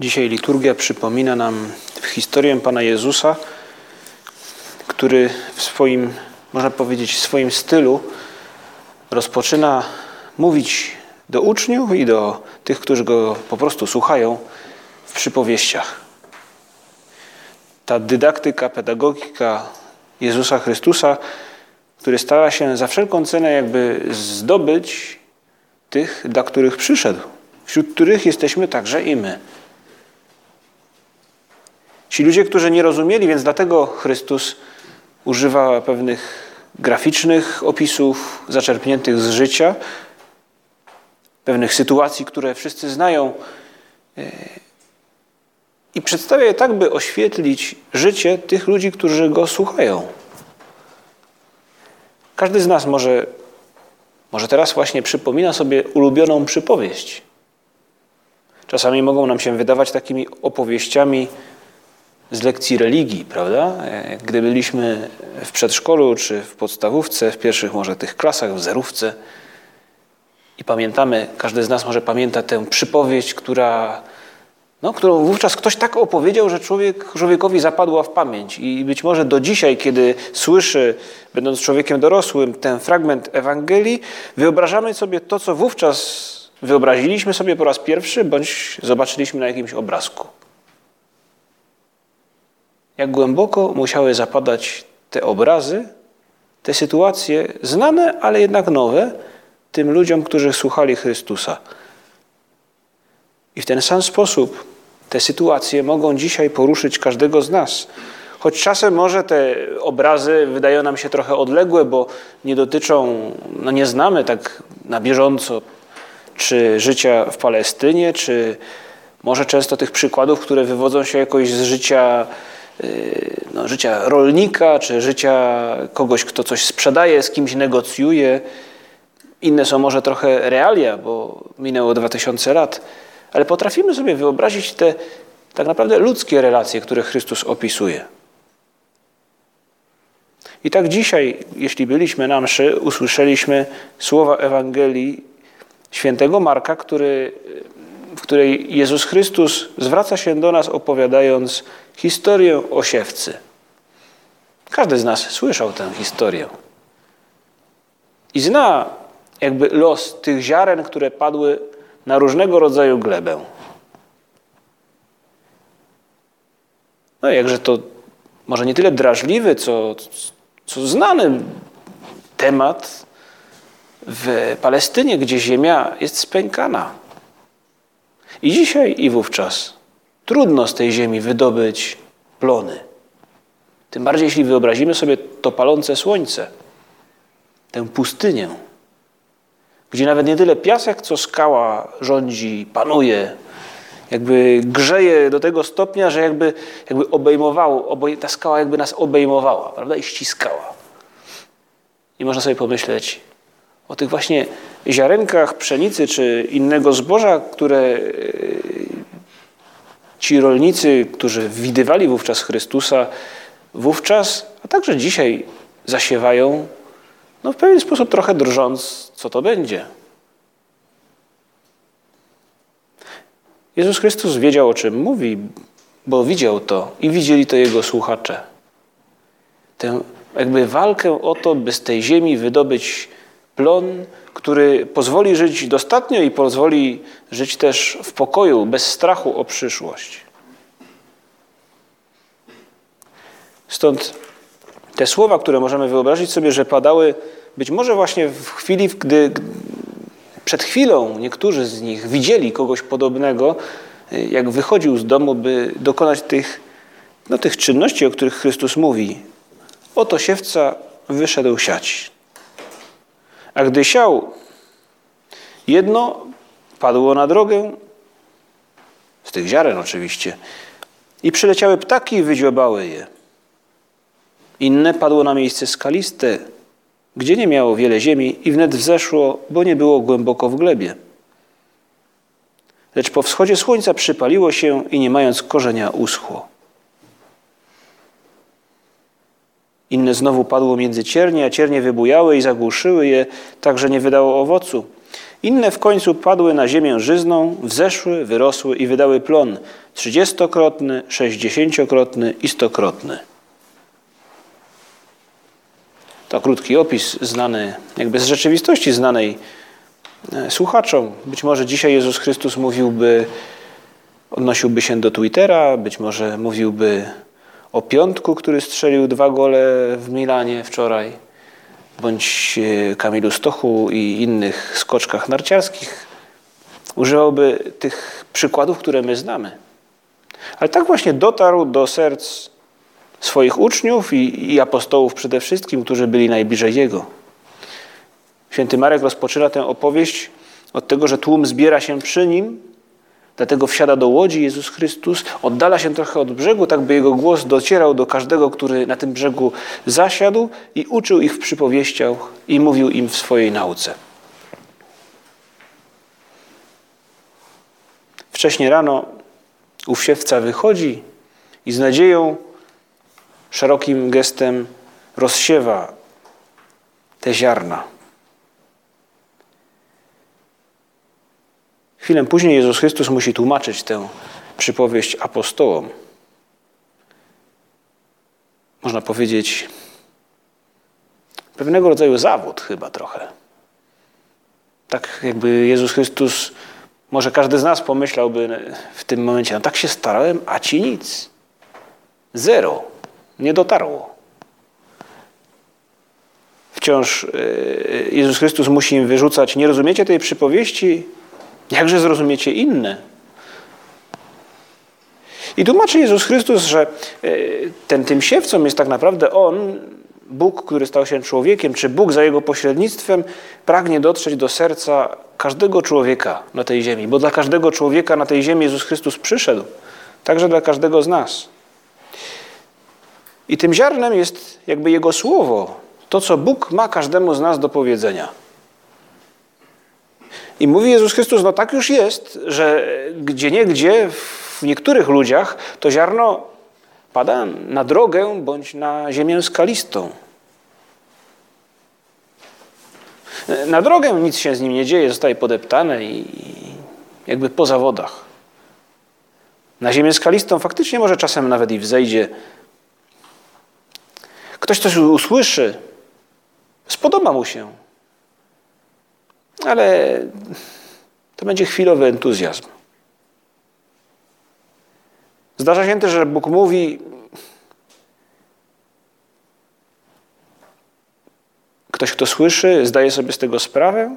Dzisiaj liturgia przypomina nam historię Pana Jezusa, który w swoim, można powiedzieć, w swoim stylu rozpoczyna mówić do uczniów i do tych, którzy go po prostu słuchają w przypowieściach. Ta dydaktyka, pedagogika Jezusa Chrystusa, który stara się za wszelką cenę jakby zdobyć tych, dla których przyszedł, wśród których jesteśmy także i my. Ci ludzie, którzy nie rozumieli, więc dlatego Chrystus używa pewnych graficznych opisów zaczerpniętych z życia, pewnych sytuacji, które wszyscy znają e, i przedstawia je tak, by oświetlić życie tych ludzi, którzy go słuchają. Każdy z nas może, może teraz właśnie przypomina sobie ulubioną przypowieść. Czasami mogą nam się wydawać takimi opowieściami z lekcji religii, prawda? Gdy byliśmy w przedszkolu czy w podstawówce, w pierwszych może tych klasach, w zerówce i pamiętamy, każdy z nas może pamięta tę przypowieść, która, no, którą wówczas ktoś tak opowiedział, że człowiek, człowiekowi zapadła w pamięć. I być może do dzisiaj, kiedy słyszy, będąc człowiekiem dorosłym, ten fragment Ewangelii, wyobrażamy sobie to, co wówczas wyobraziliśmy sobie po raz pierwszy, bądź zobaczyliśmy na jakimś obrazku jak głęboko musiały zapadać te obrazy, te sytuacje znane, ale jednak nowe tym ludziom, którzy słuchali Chrystusa. I w ten sam sposób te sytuacje mogą dzisiaj poruszyć każdego z nas. Choć czasem może te obrazy wydają nam się trochę odległe, bo nie dotyczą, no nie znamy tak na bieżąco, czy życia w Palestynie, czy może często tych przykładów, które wywodzą się jakoś z życia no, życia rolnika, czy życia kogoś, kto coś sprzedaje, z kimś negocjuje. Inne są może trochę realia, bo minęło 2000 lat, ale potrafimy sobie wyobrazić te tak naprawdę ludzkie relacje, które Chrystus opisuje. I tak dzisiaj, jeśli byliśmy na mszy, usłyszeliśmy słowa Ewangelii świętego Marka, który, w której Jezus Chrystus zwraca się do nas opowiadając historię o. Każdy z nas słyszał tę historię. I zna jakby los tych ziaren, które padły na różnego rodzaju glebę. No jakże to może nie tyle drażliwy, co, co znany temat w Palestynie, gdzie ziemia jest spękana. I dzisiaj, i wówczas. Trudno z tej ziemi wydobyć plony. Tym bardziej, jeśli wyobrazimy sobie to palące słońce, tę pustynię, gdzie nawet nie tyle piasek, co skała rządzi, panuje, jakby grzeje do tego stopnia, że jakby, jakby obejmowało, ta skała jakby nas obejmowała, prawda, i ściskała. I można sobie pomyśleć o tych właśnie ziarenkach pszenicy czy innego zboża, które Ci rolnicy, którzy widywali wówczas Chrystusa, wówczas, a także dzisiaj zasiewają, no w pewien sposób trochę drżąc, co to będzie. Jezus Chrystus wiedział, o czym mówi, bo widział to i widzieli to Jego słuchacze. Tę jakby walkę o to, by z tej ziemi wydobyć plon, który pozwoli żyć dostatnio i pozwoli żyć też w pokoju, bez strachu o przyszłość. Stąd te słowa, które możemy wyobrazić sobie, że padały być może właśnie w chwili, gdy przed chwilą niektórzy z nich widzieli kogoś podobnego, jak wychodził z domu, by dokonać tych, no, tych czynności, o których Chrystus mówi. Oto siewca wyszedł siać. A gdy siał, jedno padło na drogę, z tych ziaren oczywiście. I przyleciały ptaki i wydziobały je. Inne padło na miejsce skaliste, gdzie nie miało wiele ziemi i wnet wzeszło, bo nie było głęboko w glebie. Lecz po wschodzie słońca przypaliło się i nie mając korzenia uschło. Inne znowu padło między ciernie, a ciernie wybujały i zagłuszyły je, tak że nie wydało owocu. Inne w końcu padły na ziemię żyzną, wzeszły, wyrosły i wydały plon trzydziestokrotny, sześćdziesięciokrotny i stokrotny. To krótki opis znany, jakby z rzeczywistości znanej e, słuchaczom. Być może dzisiaj Jezus Chrystus mówiłby, odnosiłby się do Twittera, być może mówiłby o piątku, który strzelił dwa gole w Milanie wczoraj, bądź e, Kamilu Stochu i innych skoczkach narciarskich. Używałby tych przykładów, które my znamy. Ale tak właśnie dotarł do serc swoich uczniów i, i apostołów przede wszystkim, którzy byli najbliżej Jego. Święty Marek rozpoczyna tę opowieść od tego, że tłum zbiera się przy nim, dlatego wsiada do łodzi Jezus Chrystus, oddala się trochę od brzegu, tak by jego głos docierał do każdego, który na tym brzegu zasiadł i uczył ich w przypowieściach i mówił im w swojej nauce. Wcześnie rano ów siewca wychodzi i z nadzieją szerokim gestem rozsiewa te ziarna. Chwilę później Jezus Chrystus musi tłumaczyć tę przypowieść apostołom. Można powiedzieć, pewnego rodzaju zawód chyba trochę. Tak jakby Jezus Chrystus, może każdy z nas pomyślałby w tym momencie, no tak się starałem, a ci nic. Zero nie dotarło. Wciąż e, Jezus Chrystus musi im wyrzucać, nie rozumiecie tej przypowieści? Jakże zrozumiecie inne? I tłumaczy Jezus Chrystus, że e, ten tym siewcą jest tak naprawdę On, Bóg, który stał się człowiekiem, czy Bóg za Jego pośrednictwem pragnie dotrzeć do serca każdego człowieka na tej ziemi, bo dla każdego człowieka na tej ziemi Jezus Chrystus przyszedł, także dla każdego z nas. I tym ziarnem jest jakby Jego słowo, to co Bóg ma każdemu z nas do powiedzenia. I mówi Jezus Chrystus, no tak już jest, że gdzie niegdzie w niektórych ludziach to ziarno pada na drogę bądź na ziemię skalistą. Na drogę nic się z nim nie dzieje, zostaje podeptane i jakby po zawodach. Na ziemię skalistą faktycznie może czasem nawet i wzejdzie Ktoś coś usłyszy, spodoba mu się, ale to będzie chwilowy entuzjazm. Zdarza się też, że Bóg mówi, ktoś, kto słyszy, zdaje sobie z tego sprawę,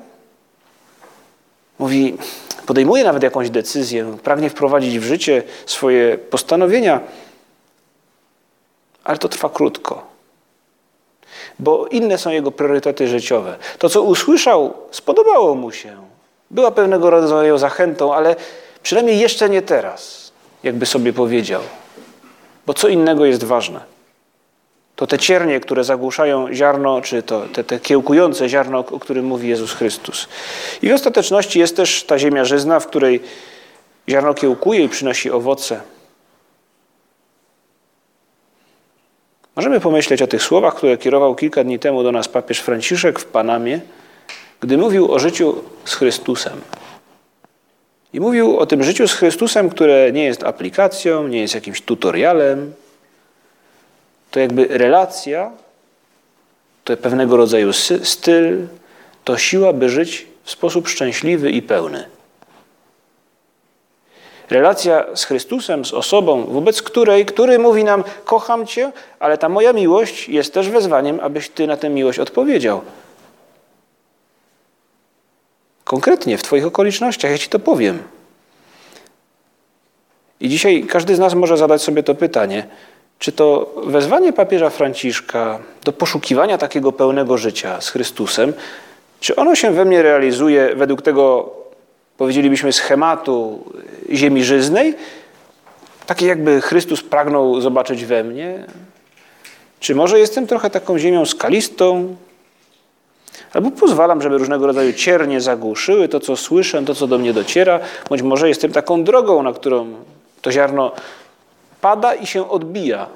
mówi, podejmuje nawet jakąś decyzję, pragnie wprowadzić w życie swoje postanowienia, ale to trwa krótko bo inne są jego priorytety życiowe. To, co usłyszał, spodobało mu się. Była pewnego rodzaju zachętą, ale przynajmniej jeszcze nie teraz, jakby sobie powiedział. Bo co innego jest ważne. To te ciernie, które zagłuszają ziarno, czy to te, te kiełkujące ziarno, o którym mówi Jezus Chrystus. I w ostateczności jest też ta ziemia żyzna, w której ziarno kiełkuje i przynosi owoce. Możemy pomyśleć o tych słowach, które kierował kilka dni temu do nas papież Franciszek w Panamie, gdy mówił o życiu z Chrystusem. I mówił o tym życiu z Chrystusem, które nie jest aplikacją, nie jest jakimś tutorialem. To jakby relacja, to pewnego rodzaju styl, to siła, by żyć w sposób szczęśliwy i pełny. Relacja z Chrystusem, z osobą, wobec której, który mówi nam: Kocham Cię, ale ta moja miłość jest też wezwaniem, abyś Ty na tę miłość odpowiedział. Konkretnie w Twoich okolicznościach, ja Ci to powiem. I dzisiaj każdy z nas może zadać sobie to pytanie: czy to wezwanie papieża Franciszka do poszukiwania takiego pełnego życia z Chrystusem, czy ono się we mnie realizuje według tego powiedzielibyśmy, schematu, ziemi żyznej, takie jakby Chrystus pragnął zobaczyć we mnie? Czy może jestem trochę taką ziemią skalistą? Albo pozwalam, żeby różnego rodzaju ciernie zagłuszyły to, co słyszę, to, co do mnie dociera, bądź może jestem taką drogą, na którą to ziarno pada i się odbija,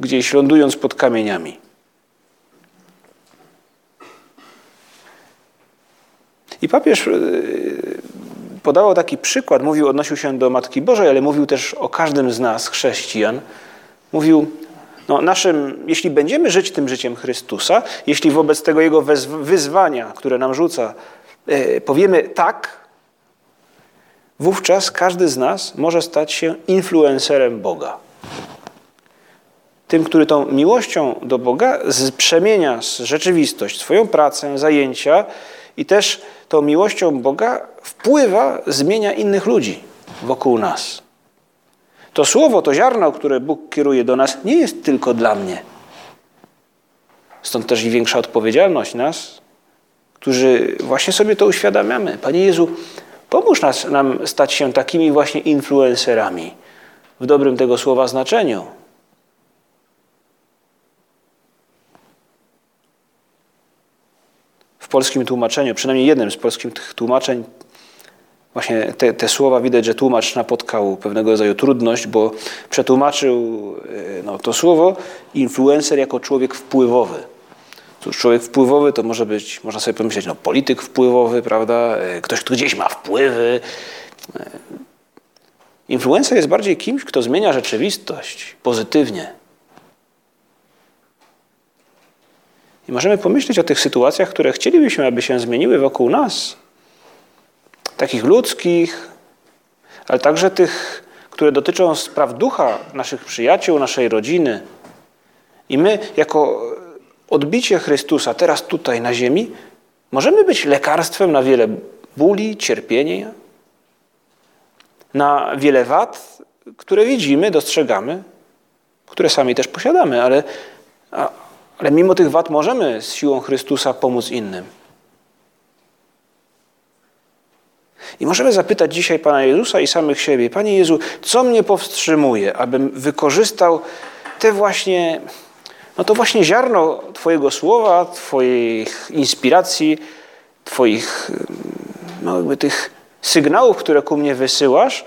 gdzieś lądując pod kamieniami. I papież y, podawał taki przykład, mówił, odnosił się do Matki Bożej, ale mówił też o każdym z nas, chrześcijan. Mówił, no naszym, jeśli będziemy żyć tym życiem Chrystusa, jeśli wobec tego Jego wyzwania, które nam rzuca, y, powiemy tak, wówczas każdy z nas może stać się influencerem Boga. Tym, który tą miłością do Boga przemienia rzeczywistość, swoją pracę, zajęcia i też tą miłością Boga wpływa, zmienia innych ludzi wokół nas. To słowo, to ziarno, które Bóg kieruje do nas, nie jest tylko dla mnie. Stąd też i większa odpowiedzialność nas, którzy właśnie sobie to uświadamiamy. Panie Jezu, pomóż nas, nam stać się takimi właśnie influencerami w dobrym tego słowa znaczeniu. W polskim tłumaczeniu, przynajmniej jednym z polskich tłumaczeń, właśnie te, te, słowa widać, że tłumacz napotkał pewnego rodzaju trudność, bo przetłumaczył e, no, to słowo influencer jako człowiek wpływowy. Cóż, człowiek wpływowy to może być, można sobie pomyśleć, no, polityk wpływowy, prawda? E, ktoś, kto gdzieś ma wpływy. E, influencer jest bardziej kimś, kto zmienia rzeczywistość pozytywnie. I możemy pomyśleć o tych sytuacjach, które chcielibyśmy, aby się zmieniły wokół nas. Takich ludzkich, ale także tych, które dotyczą spraw ducha naszych przyjaciół, naszej rodziny. I my, jako odbicie Chrystusa teraz tutaj na ziemi, możemy być lekarstwem na wiele bóli, cierpienia, na wiele wad, które widzimy, dostrzegamy, które sami też posiadamy, ale ale mimo tych wad możemy z siłą Chrystusa pomóc innym. I możemy zapytać dzisiaj Pana Jezusa i samych siebie: Panie Jezu, co mnie powstrzymuje, abym wykorzystał te właśnie, no to właśnie ziarno Twojego słowa, Twoich inspiracji, Twoich, no jakby tych sygnałów, które ku mnie wysyłasz,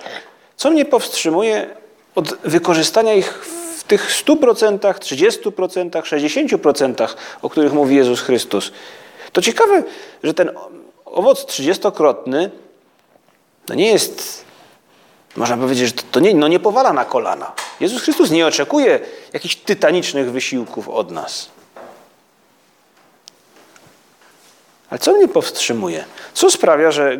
co mnie powstrzymuje od wykorzystania ich w tych 100%, 30%, 60%, o których mówi Jezus Chrystus. To ciekawe, że ten owoc trzydziestokrotny no nie jest, można powiedzieć, że to nie, no nie powala na kolana. Jezus Chrystus nie oczekuje jakichś tytanicznych wysiłków od nas. Ale co mnie powstrzymuje? Co sprawia, że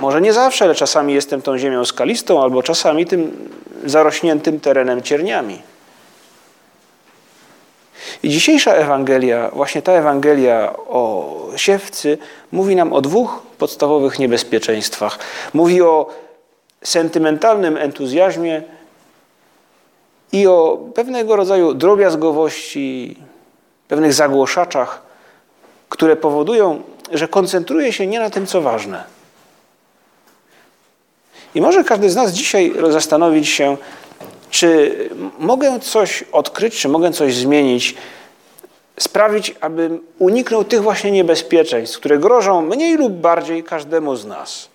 może nie zawsze, ale czasami jestem tą ziemią skalistą, albo czasami tym zarośniętym terenem cierniami? I dzisiejsza Ewangelia, właśnie ta Ewangelia o siewcy, mówi nam o dwóch podstawowych niebezpieczeństwach. Mówi o sentymentalnym entuzjazmie i o pewnego rodzaju drobiazgowości, pewnych zagłoszaczach, które powodują, że koncentruje się nie na tym, co ważne. I może każdy z nas dzisiaj zastanowić się, czy mogę coś odkryć, czy mogę coś zmienić, sprawić, abym uniknął tych właśnie niebezpieczeństw, które grożą mniej lub bardziej każdemu z nas.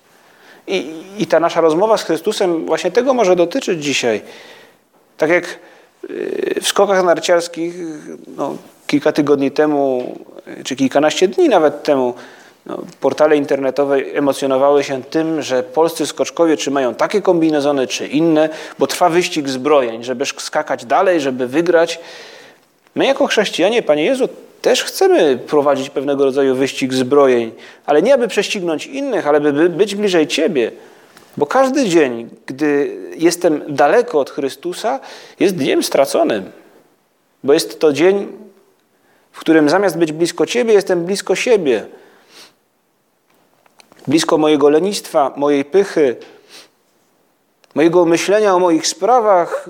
I, I ta nasza rozmowa z Chrystusem właśnie tego może dotyczyć dzisiaj. Tak jak y, w skokach narciarskich no, kilka tygodni temu, czy kilkanaście dni nawet temu, no, portale internetowe emocjonowały się tym, że polscy skoczkowie czy mają takie kombinezony, czy inne, bo trwa wyścig zbrojeń, żeby skakać dalej, żeby wygrać. My jako chrześcijanie, Panie Jezu, też chcemy prowadzić pewnego rodzaju wyścig zbrojeń, ale nie aby prześcignąć innych, ale by być bliżej Ciebie. Bo każdy dzień, gdy jestem daleko od Chrystusa, jest dniem straconym. Bo jest to dzień, w którym zamiast być blisko Ciebie, jestem blisko siebie blisko mojego lenistwa, mojej pychy, mojego myślenia o moich sprawach,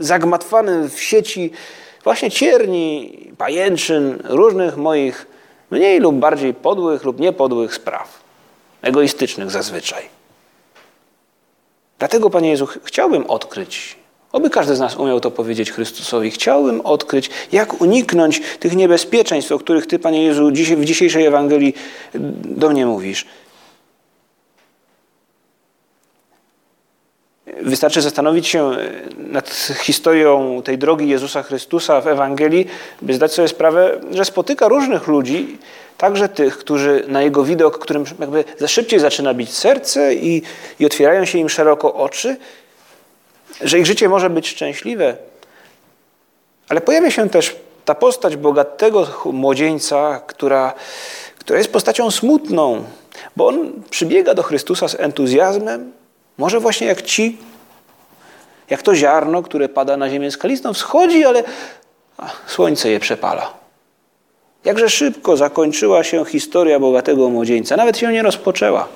zagmatwanym w sieci właśnie cierni, pajęczyn, różnych moich mniej lub bardziej podłych lub niepodłych spraw, egoistycznych zazwyczaj. Dlatego, Panie Jezu, chciałbym odkryć, oby każdy z nas umiał to powiedzieć Chrystusowi, chciałbym odkryć, jak uniknąć tych niebezpieczeństw, o których Ty, Panie Jezu, w dzisiejszej Ewangelii do mnie mówisz. Wystarczy zastanowić się nad historią tej drogi Jezusa Chrystusa w Ewangelii, by zdać sobie sprawę, że spotyka różnych ludzi, także tych, którzy na Jego widok, którym jakby za szybciej zaczyna bić serce i, i otwierają się im szeroko oczy, że ich życie może być szczęśliwe. Ale pojawia się też ta postać bogatego młodzieńca, która, która jest postacią smutną, bo on przybiega do Chrystusa z entuzjazmem, może właśnie jak ci, jak to ziarno, które pada na ziemię skalistą, wschodzi, ale słońce je przepala. Jakże szybko zakończyła się historia bogatego młodzieńca, nawet się nie rozpoczęła.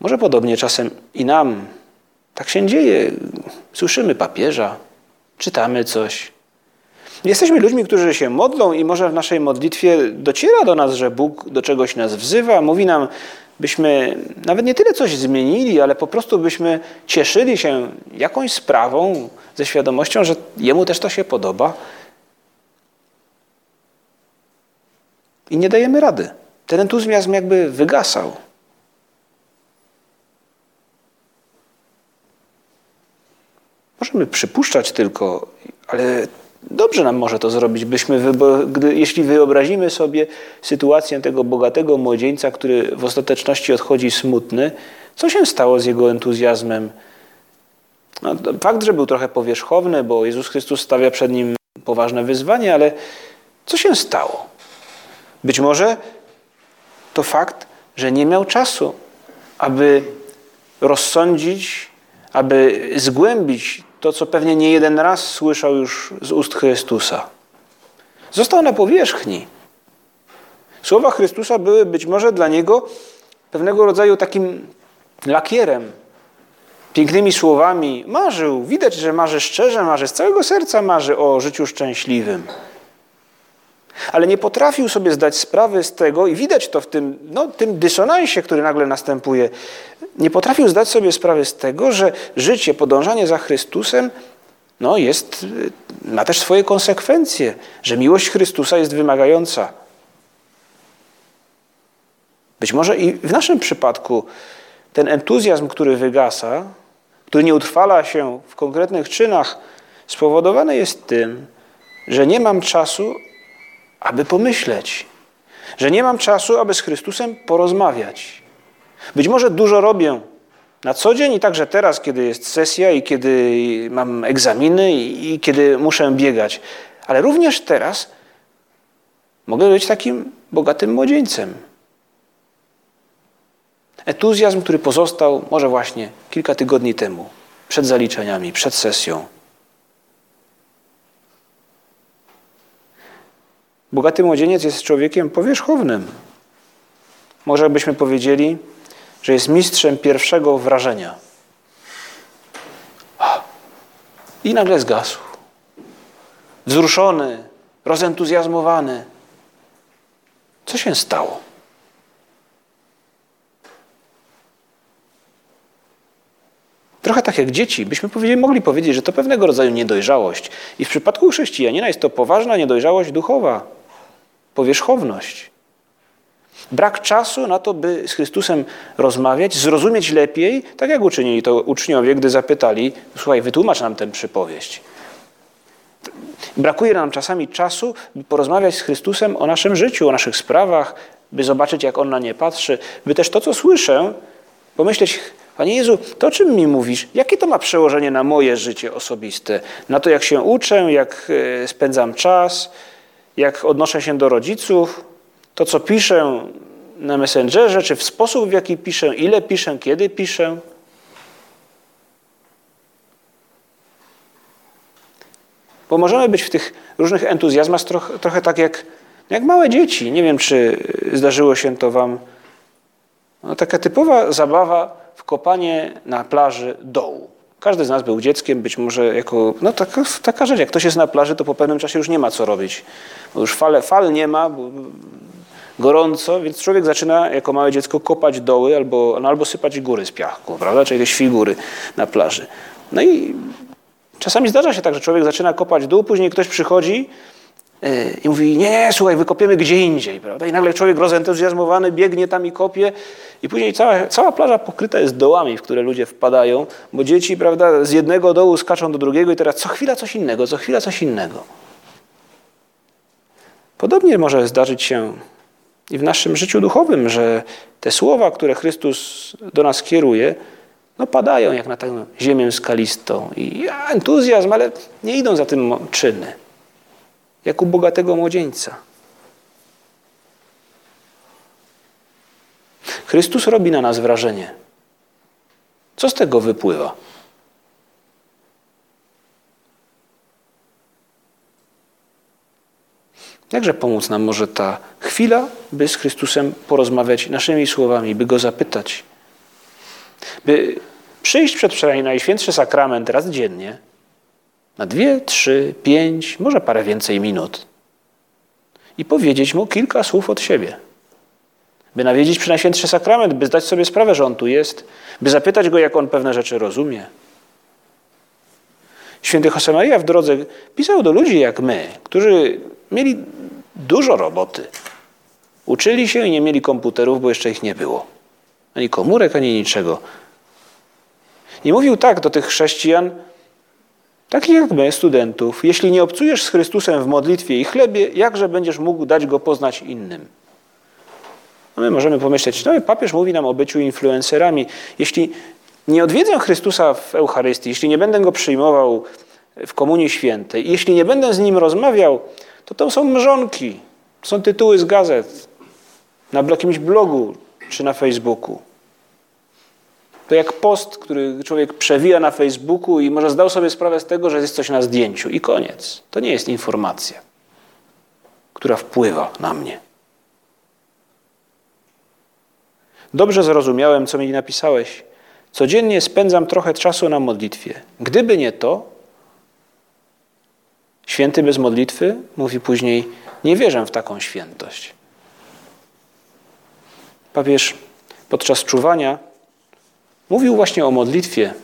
Może podobnie czasem i nam tak się dzieje. Słyszymy papieża, czytamy coś. Jesteśmy ludźmi, którzy się modlą i może w naszej modlitwie dociera do nas, że Bóg do czegoś nas wzywa, mówi nam, byśmy nawet nie tyle coś zmienili, ale po prostu byśmy cieszyli się jakąś sprawą ze świadomością, że Jemu też to się podoba. I nie dajemy rady. Ten entuzjazm jakby wygasał. Możemy przypuszczać tylko, ale dobrze nam może to zrobić, byśmy, gdy, jeśli wyobrazimy sobie sytuację tego bogatego młodzieńca, który w ostateczności odchodzi smutny, co się stało z jego entuzjazmem? No, fakt, że był trochę powierzchowny, bo Jezus Chrystus stawia przed nim poważne wyzwanie, ale co się stało? Być może to fakt, że nie miał czasu, aby rozsądzić, aby zgłębić to, co pewnie nie jeden raz słyszał już z ust Chrystusa. Został na powierzchni. Słowa Chrystusa były być może dla niego pewnego rodzaju takim lakierem, pięknymi słowami. Marzył, widać, że marzy szczerze, marzy z całego serca, marzy o życiu szczęśliwym. Ale nie potrafił sobie zdać sprawy z tego, i widać to w tym, no, tym dysonansie, który nagle następuje. Nie potrafił zdać sobie sprawy z tego, że życie, podążanie za Chrystusem no, jest, ma też swoje konsekwencje, że miłość Chrystusa jest wymagająca. Być może i w naszym przypadku ten entuzjazm, który wygasa, który nie utrwala się w konkretnych czynach, spowodowany jest tym, że nie mam czasu, aby pomyśleć, że nie mam czasu, aby z Chrystusem porozmawiać. Być może dużo robię na co dzień i także teraz, kiedy jest sesja i kiedy mam egzaminy i, kiedy muszę biegać, ale również teraz mogę być takim bogatym młodzieńcem. Entuzjazm, który pozostał może właśnie kilka tygodni temu, przed zaliczeniami, przed sesją. Bogaty młodzieniec jest człowiekiem powierzchownym. Może byśmy powiedzieli, że jest mistrzem pierwszego wrażenia. I nagle zgasł. Wzruszony, rozentuzjazmowany. Co się stało? Trochę tak jak dzieci, byśmy mogli powiedzieć, że to pewnego rodzaju niedojrzałość. I w przypadku chrześcijanina jest to poważna niedojrzałość duchowa powierzchowność. Brak czasu na to, by z Chrystusem rozmawiać, zrozumieć lepiej, tak jak uczynili to uczniowie, gdy zapytali, słuchaj, wytłumacz nam tę przypowieść. Brakuje nam czasami czasu, by porozmawiać z Chrystusem o naszym życiu, o naszych sprawach, by zobaczyć, jak On na nie patrzy, by też to, co słyszę, pomyśleć, Panie Jezu, to o czym mi mówisz? Jakie to ma przełożenie na moje życie osobiste? Na to, jak się uczę, jak e, spędzam czas, jak odnoszę się do rodziców, to co piszę na Messengerze, czy w sposób, w jaki piszę, ile piszę, kiedy piszę. Bo możemy być w tych różnych entuzjazmach trochę, trochę tak jak, jak małe dzieci. Nie wiem, czy zdarzyło się to Wam. No, taka typowa zabawa w kopanie na plaży dołu. Każdy z nas był dzieckiem, być może jako, no taka, taka rzecz, jak ktoś jest na plaży, to po pewnym czasie już nie ma co robić. Bo już fale, fal nie ma, gorąco, więc człowiek zaczyna jako małe dziecko kopać doły albo, no, albo sypać góry z piachku, prawda? Czy jakieś figury na plaży. No i czasami zdarza się tak, że człowiek zaczyna kopać dół, później ktoś przychodzi i mówi, nie, nie, słuchaj, wykopiemy gdzie indziej, prawda? I nagle człowiek rozentuzjazmowany biegnie tam i kopie i później cała, cała plaża pokryta jest dołami, w które ludzie wpadają, bo dzieci, prawda, z jednego dołu skaczą do drugiego i teraz co chwila coś innego, co chwila coś innego. Podobnie może zdarzyć się i w naszym życiu duchowym, że te słowa, które Chrystus do nas kieruje, no padają jak na tę ziemię skalistą. I entuzjazm, ale nie idą za tym czyny. Jak u bogatego młodzieńca. Chrystus robi na nas wrażenie. Co z tego wypływa? Jakże pomóc nam może ta chwila, by z Chrystusem porozmawiać naszymi słowami, by Go zapytać, by przyjść przed Najświętszy Sakrament raz dziennie, na dwie, trzy, pięć, może parę więcej minut i powiedzieć Mu kilka słów od siebie. By nawiedzić przy Najświętszy Sakrament, by zdać sobie sprawę, że On tu jest, by zapytać Go, jak On pewne rzeczy rozumie. Święty Josemaria w drodze pisał do ludzi jak my, którzy mieli dużo roboty. Uczyli się i nie mieli komputerów, bo jeszcze ich nie było. Ani komórek, ani niczego. I mówił tak do tych chrześcijan, takich jak my, studentów, jeśli nie obcujesz z Chrystusem w modlitwie i chlebie, jakże będziesz mógł dać Go poznać innym? No my możemy pomyśleć, no papież mówi nam o byciu influencerami. Jeśli nie odwiedzę Chrystusa w Eucharystii, jeśli nie będę Go przyjmował w Komunii Świętej, jeśli nie będę z Nim rozmawiał, to to są mrzonki, są tytuły z gazet, na jakimś blogu czy na Facebooku. To jak post, który człowiek przewija na Facebooku i może zdał sobie sprawę z tego, że jest coś na zdjęciu i koniec. To nie jest informacja, która wpływa na mnie. Dobrze zrozumiałem, co mi napisałeś. Codziennie spędzam trochę czasu na modlitwie. Gdyby nie to, święty bez modlitwy, mówi później, nie wierzę w taką świętość. Papież podczas czuwania mówił właśnie o modlitwie.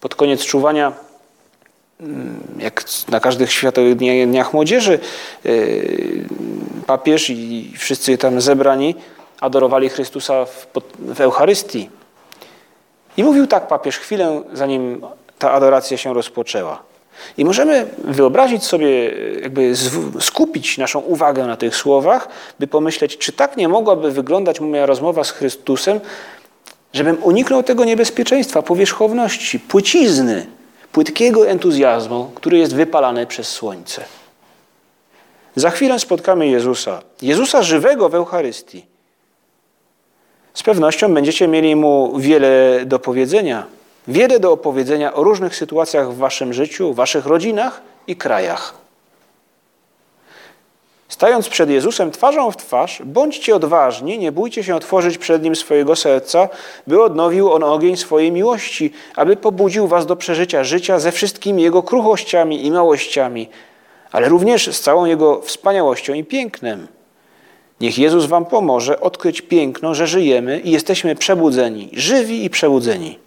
Pod koniec czuwania, mm, jak na każdych światowych dniach młodzieży, yy, papież i wszyscy tam zebrani adorowali Chrystusa w, w Eucharystii. I mówił tak papież chwilę, zanim ta adoracja się rozpoczęła. I możemy wyobrazić sobie, jakby skupić naszą uwagę na tych słowach, by pomyśleć, czy tak nie mogłaby wyglądać moja rozmowa z Chrystusem, żebym uniknął tego niebezpieczeństwa, powierzchowności, płycizny, płytkiego entuzjazmu, który jest wypalany przez słońce. Za chwilę spotkamy Jezusa, Jezusa żywego w Eucharystii. Z pewnością będziecie mieli mu wiele do powiedzenia, wiele do opowiedzenia o różnych sytuacjach w waszym życiu, waszych rodzinach i krajach. Stając przed Jezusem twarzą w twarz, bądźcie odważni, nie bójcie się otworzyć przed Nim swojego serca, by odnowił On ogień swojej miłości, aby pobudził was do przeżycia życia ze wszystkimi Jego kruchościami i małościami, ale również z całą Jego wspaniałością i pięknem. Niech Jezus wam pomoże odkryć piękno, że żyjemy i jesteśmy przebudzeni, żywi i przebudzeni.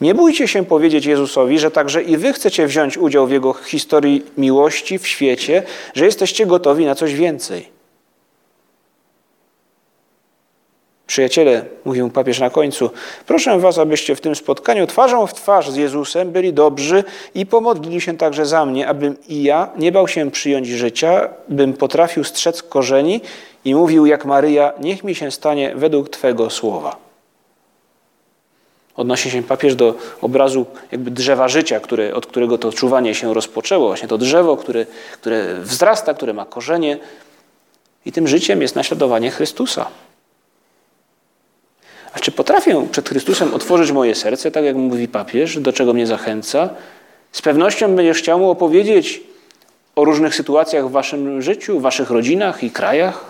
Nie bójcie się powiedzieć Jezusowi, że także i wy chcecie wziąć udział w Jego historii miłości w świecie, że jesteście gotowi na coś więcej. Przyjaciele, mówił papież na końcu, proszę was, abyście w tym spotkaniu twarzą w twarz z Jezusem byli dobrzy i pomodlili się także za mnie, abym i ja nie bał się przyjąć życia, bym potrafił strzec korzeni i mówił jak Maryja, niech mi się stanie według Twego słowa. Odnosi się papież do obrazu jakby drzewa życia, które, od którego to czuwanie się rozpoczęło. Właśnie to drzewo, które, które wzrasta, które ma korzenie i tym życiem jest naśladowanie Chrystusa. A czy potrafię przed Chrystusem otworzyć moje serce, tak jak mówi papież, do czego mnie zachęca? Z pewnością będziesz chciał mu opowiedzieć o różnych sytuacjach w waszym życiu, w waszych rodzinach i krajach.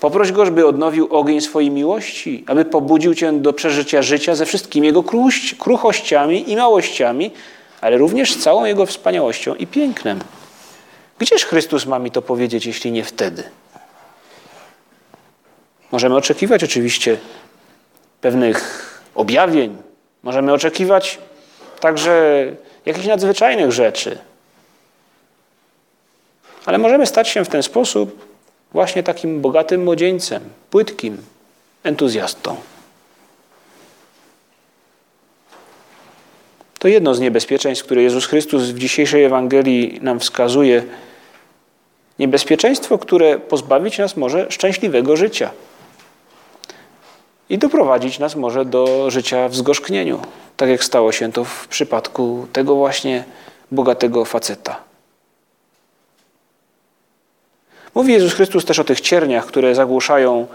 Poproś go, żeby odnowił ogień swojej miłości, aby pobudził cię do przeżycia życia ze wszystkimi jego kruchościami i małościami, ale również całą jego wspaniałością i pięknem. Gdzież Chrystus ma mi to powiedzieć, jeśli nie wtedy? Możemy oczekiwać oczywiście pewnych objawień, możemy oczekiwać także jakichś nadzwyczajnych rzeczy. Ale możemy stać się w ten sposób właśnie takim bogatym młodzieńcem, płytkim entuzjastą. To jedno z niebezpieczeństw, które Jezus Chrystus w dzisiejszej Ewangelii nam wskazuje. Niebezpieczeństwo, które pozbawić nas może szczęśliwego życia i doprowadzić nas może do życia w zgorzknieniu, tak jak stało się to w przypadku tego właśnie bogatego faceta. Mówi Jezus Chrystus też o tych cierniach, które zagłuszają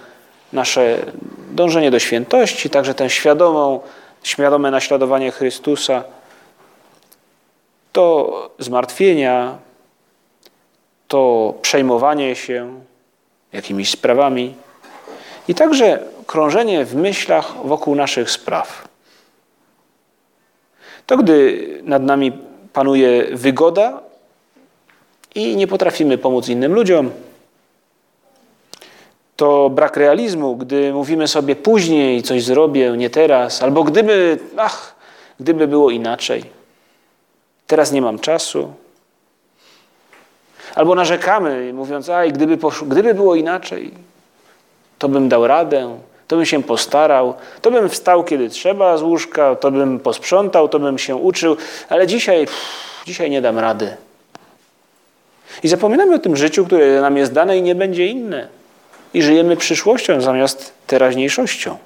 nasze dążenie do świętości, także tę świadomą, świadome naśladowanie Chrystusa, to zmartwienia, to przejmowanie się jakimiś sprawami i także krążenie w myślach wokół naszych spraw. To gdy nad nami panuje wygoda i nie potrafimy pomóc innym ludziom, to brak realizmu, gdy mówimy sobie później coś zrobię, nie teraz, albo gdyby, ach, gdyby było inaczej. Teraz nie mam czasu. Albo narzekamy, mówiąc, aj, gdyby, gdyby było inaczej, to bym dał radę, to bym się postarał, to bym wstał, kiedy trzeba z łóżka, to bym posprzątał, to bym się uczył, ale dzisiaj, pff, dzisiaj nie dam rady. I zapominamy o tym życiu, które nam jest dane i nie będzie inne. I żyjemy przyszłością zamiast teraźniejszością.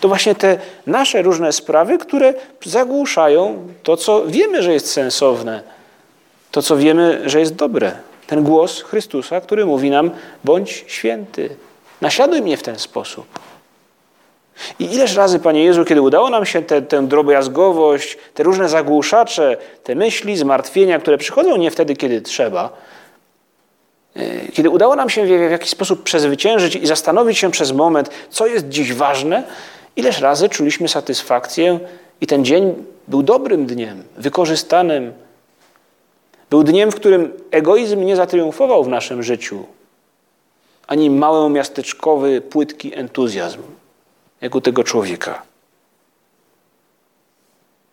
To właśnie te nasze różne sprawy, które zagłuszają to, co wiemy, że jest sensowne, to, co wiemy, że jest dobre. Ten głos Chrystusa, który mówi nam: bądź święty, naśladuj mnie w ten sposób. I ileż razy, Panie Jezu, kiedy udało nam się tę, tę drobiazgowość, te różne zagłuszacze, te myśli, zmartwienia, które przychodzą nie wtedy, kiedy trzeba, kiedy udało nam się w jakiś sposób przezwyciężyć i zastanowić się przez moment, co jest dziś ważne, ileż razy czuliśmy satysfakcję i ten dzień był dobrym dniem, wykorzystanym. Był dniem, w którym egoizm nie zatriumfował w naszym życiu, ani małomiasteczkowy, płytki entuzjazm jak u tego człowieka.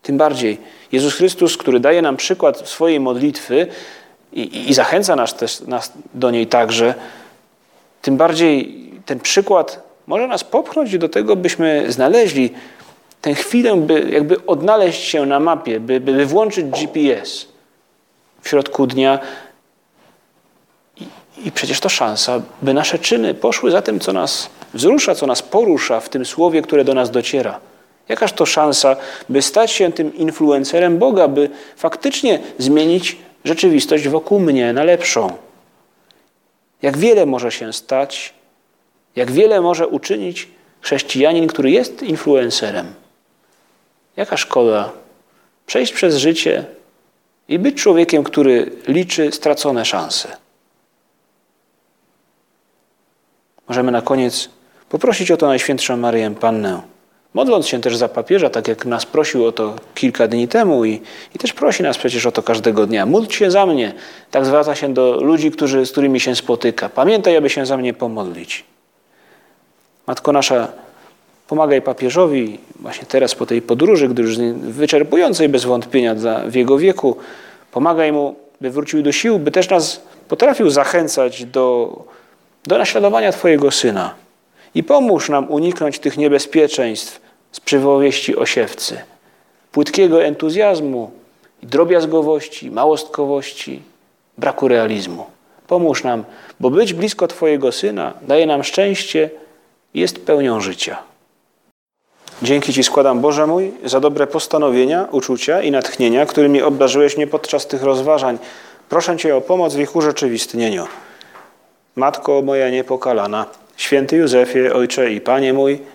Tym bardziej Jezus Chrystus, który daje nam przykład swojej modlitwy i, i zachęca nas też nas do niej także, tym bardziej ten przykład może nas popchnąć do tego, byśmy znaleźli tę chwilę, by jakby odnaleźć się na mapie, by, by włączyć GPS w środku dnia. I, I przecież to szansa, by nasze czyny poszły za tym, co nas wzrusza, co nas porusza w tym słowie, które do nas dociera. Jakaż to szansa, by stać się tym influencerem Boga, by faktycznie zmienić rzeczywistość wokół mnie na lepszą. Jak wiele może się stać, jak wiele może uczynić chrześcijanin, który jest influencerem. Jaka szkoda przejść przez życie i być człowiekiem, który liczy stracone szanse. Możemy na koniec poprosić o to Najświętszą Maryję Pannę. Modląc się też za papieża, tak jak nas prosił o to kilka dni temu i, i też prosi nas przecież o to każdego dnia. Módl się za mnie. Tak zwraca się do ludzi, którzy, z którymi się spotyka. Pamiętaj, aby się za mnie pomodlić. Matko nasza, pomagaj papieżowi właśnie teraz po tej podróży, gdy już wyczerpującej bez wątpienia dla, w jego wieku, pomagaj mu, by wrócił do sił, by też nas potrafił zachęcać do, do naśladowania Twojego Syna. I pomóż nam uniknąć tych niebezpieczeństw z przypowieści o siewcy, płytkiego entuzjazmu, drobiazgowości, małostkowości, braku realizmu. Pomóż nam, bo być blisko Twojego Syna daje nam szczęście i jest pełnią życia. Dzięki Ci składam, Boże mój, za dobre postanowienia, uczucia i natchnienia, którymi obdarzyłeś mnie podczas tych rozważań. Proszę Cię o pomoc w ich urzeczywistnieniu. Matko moja niepokalana, Święty Józefie, Ojcze i Panie mój,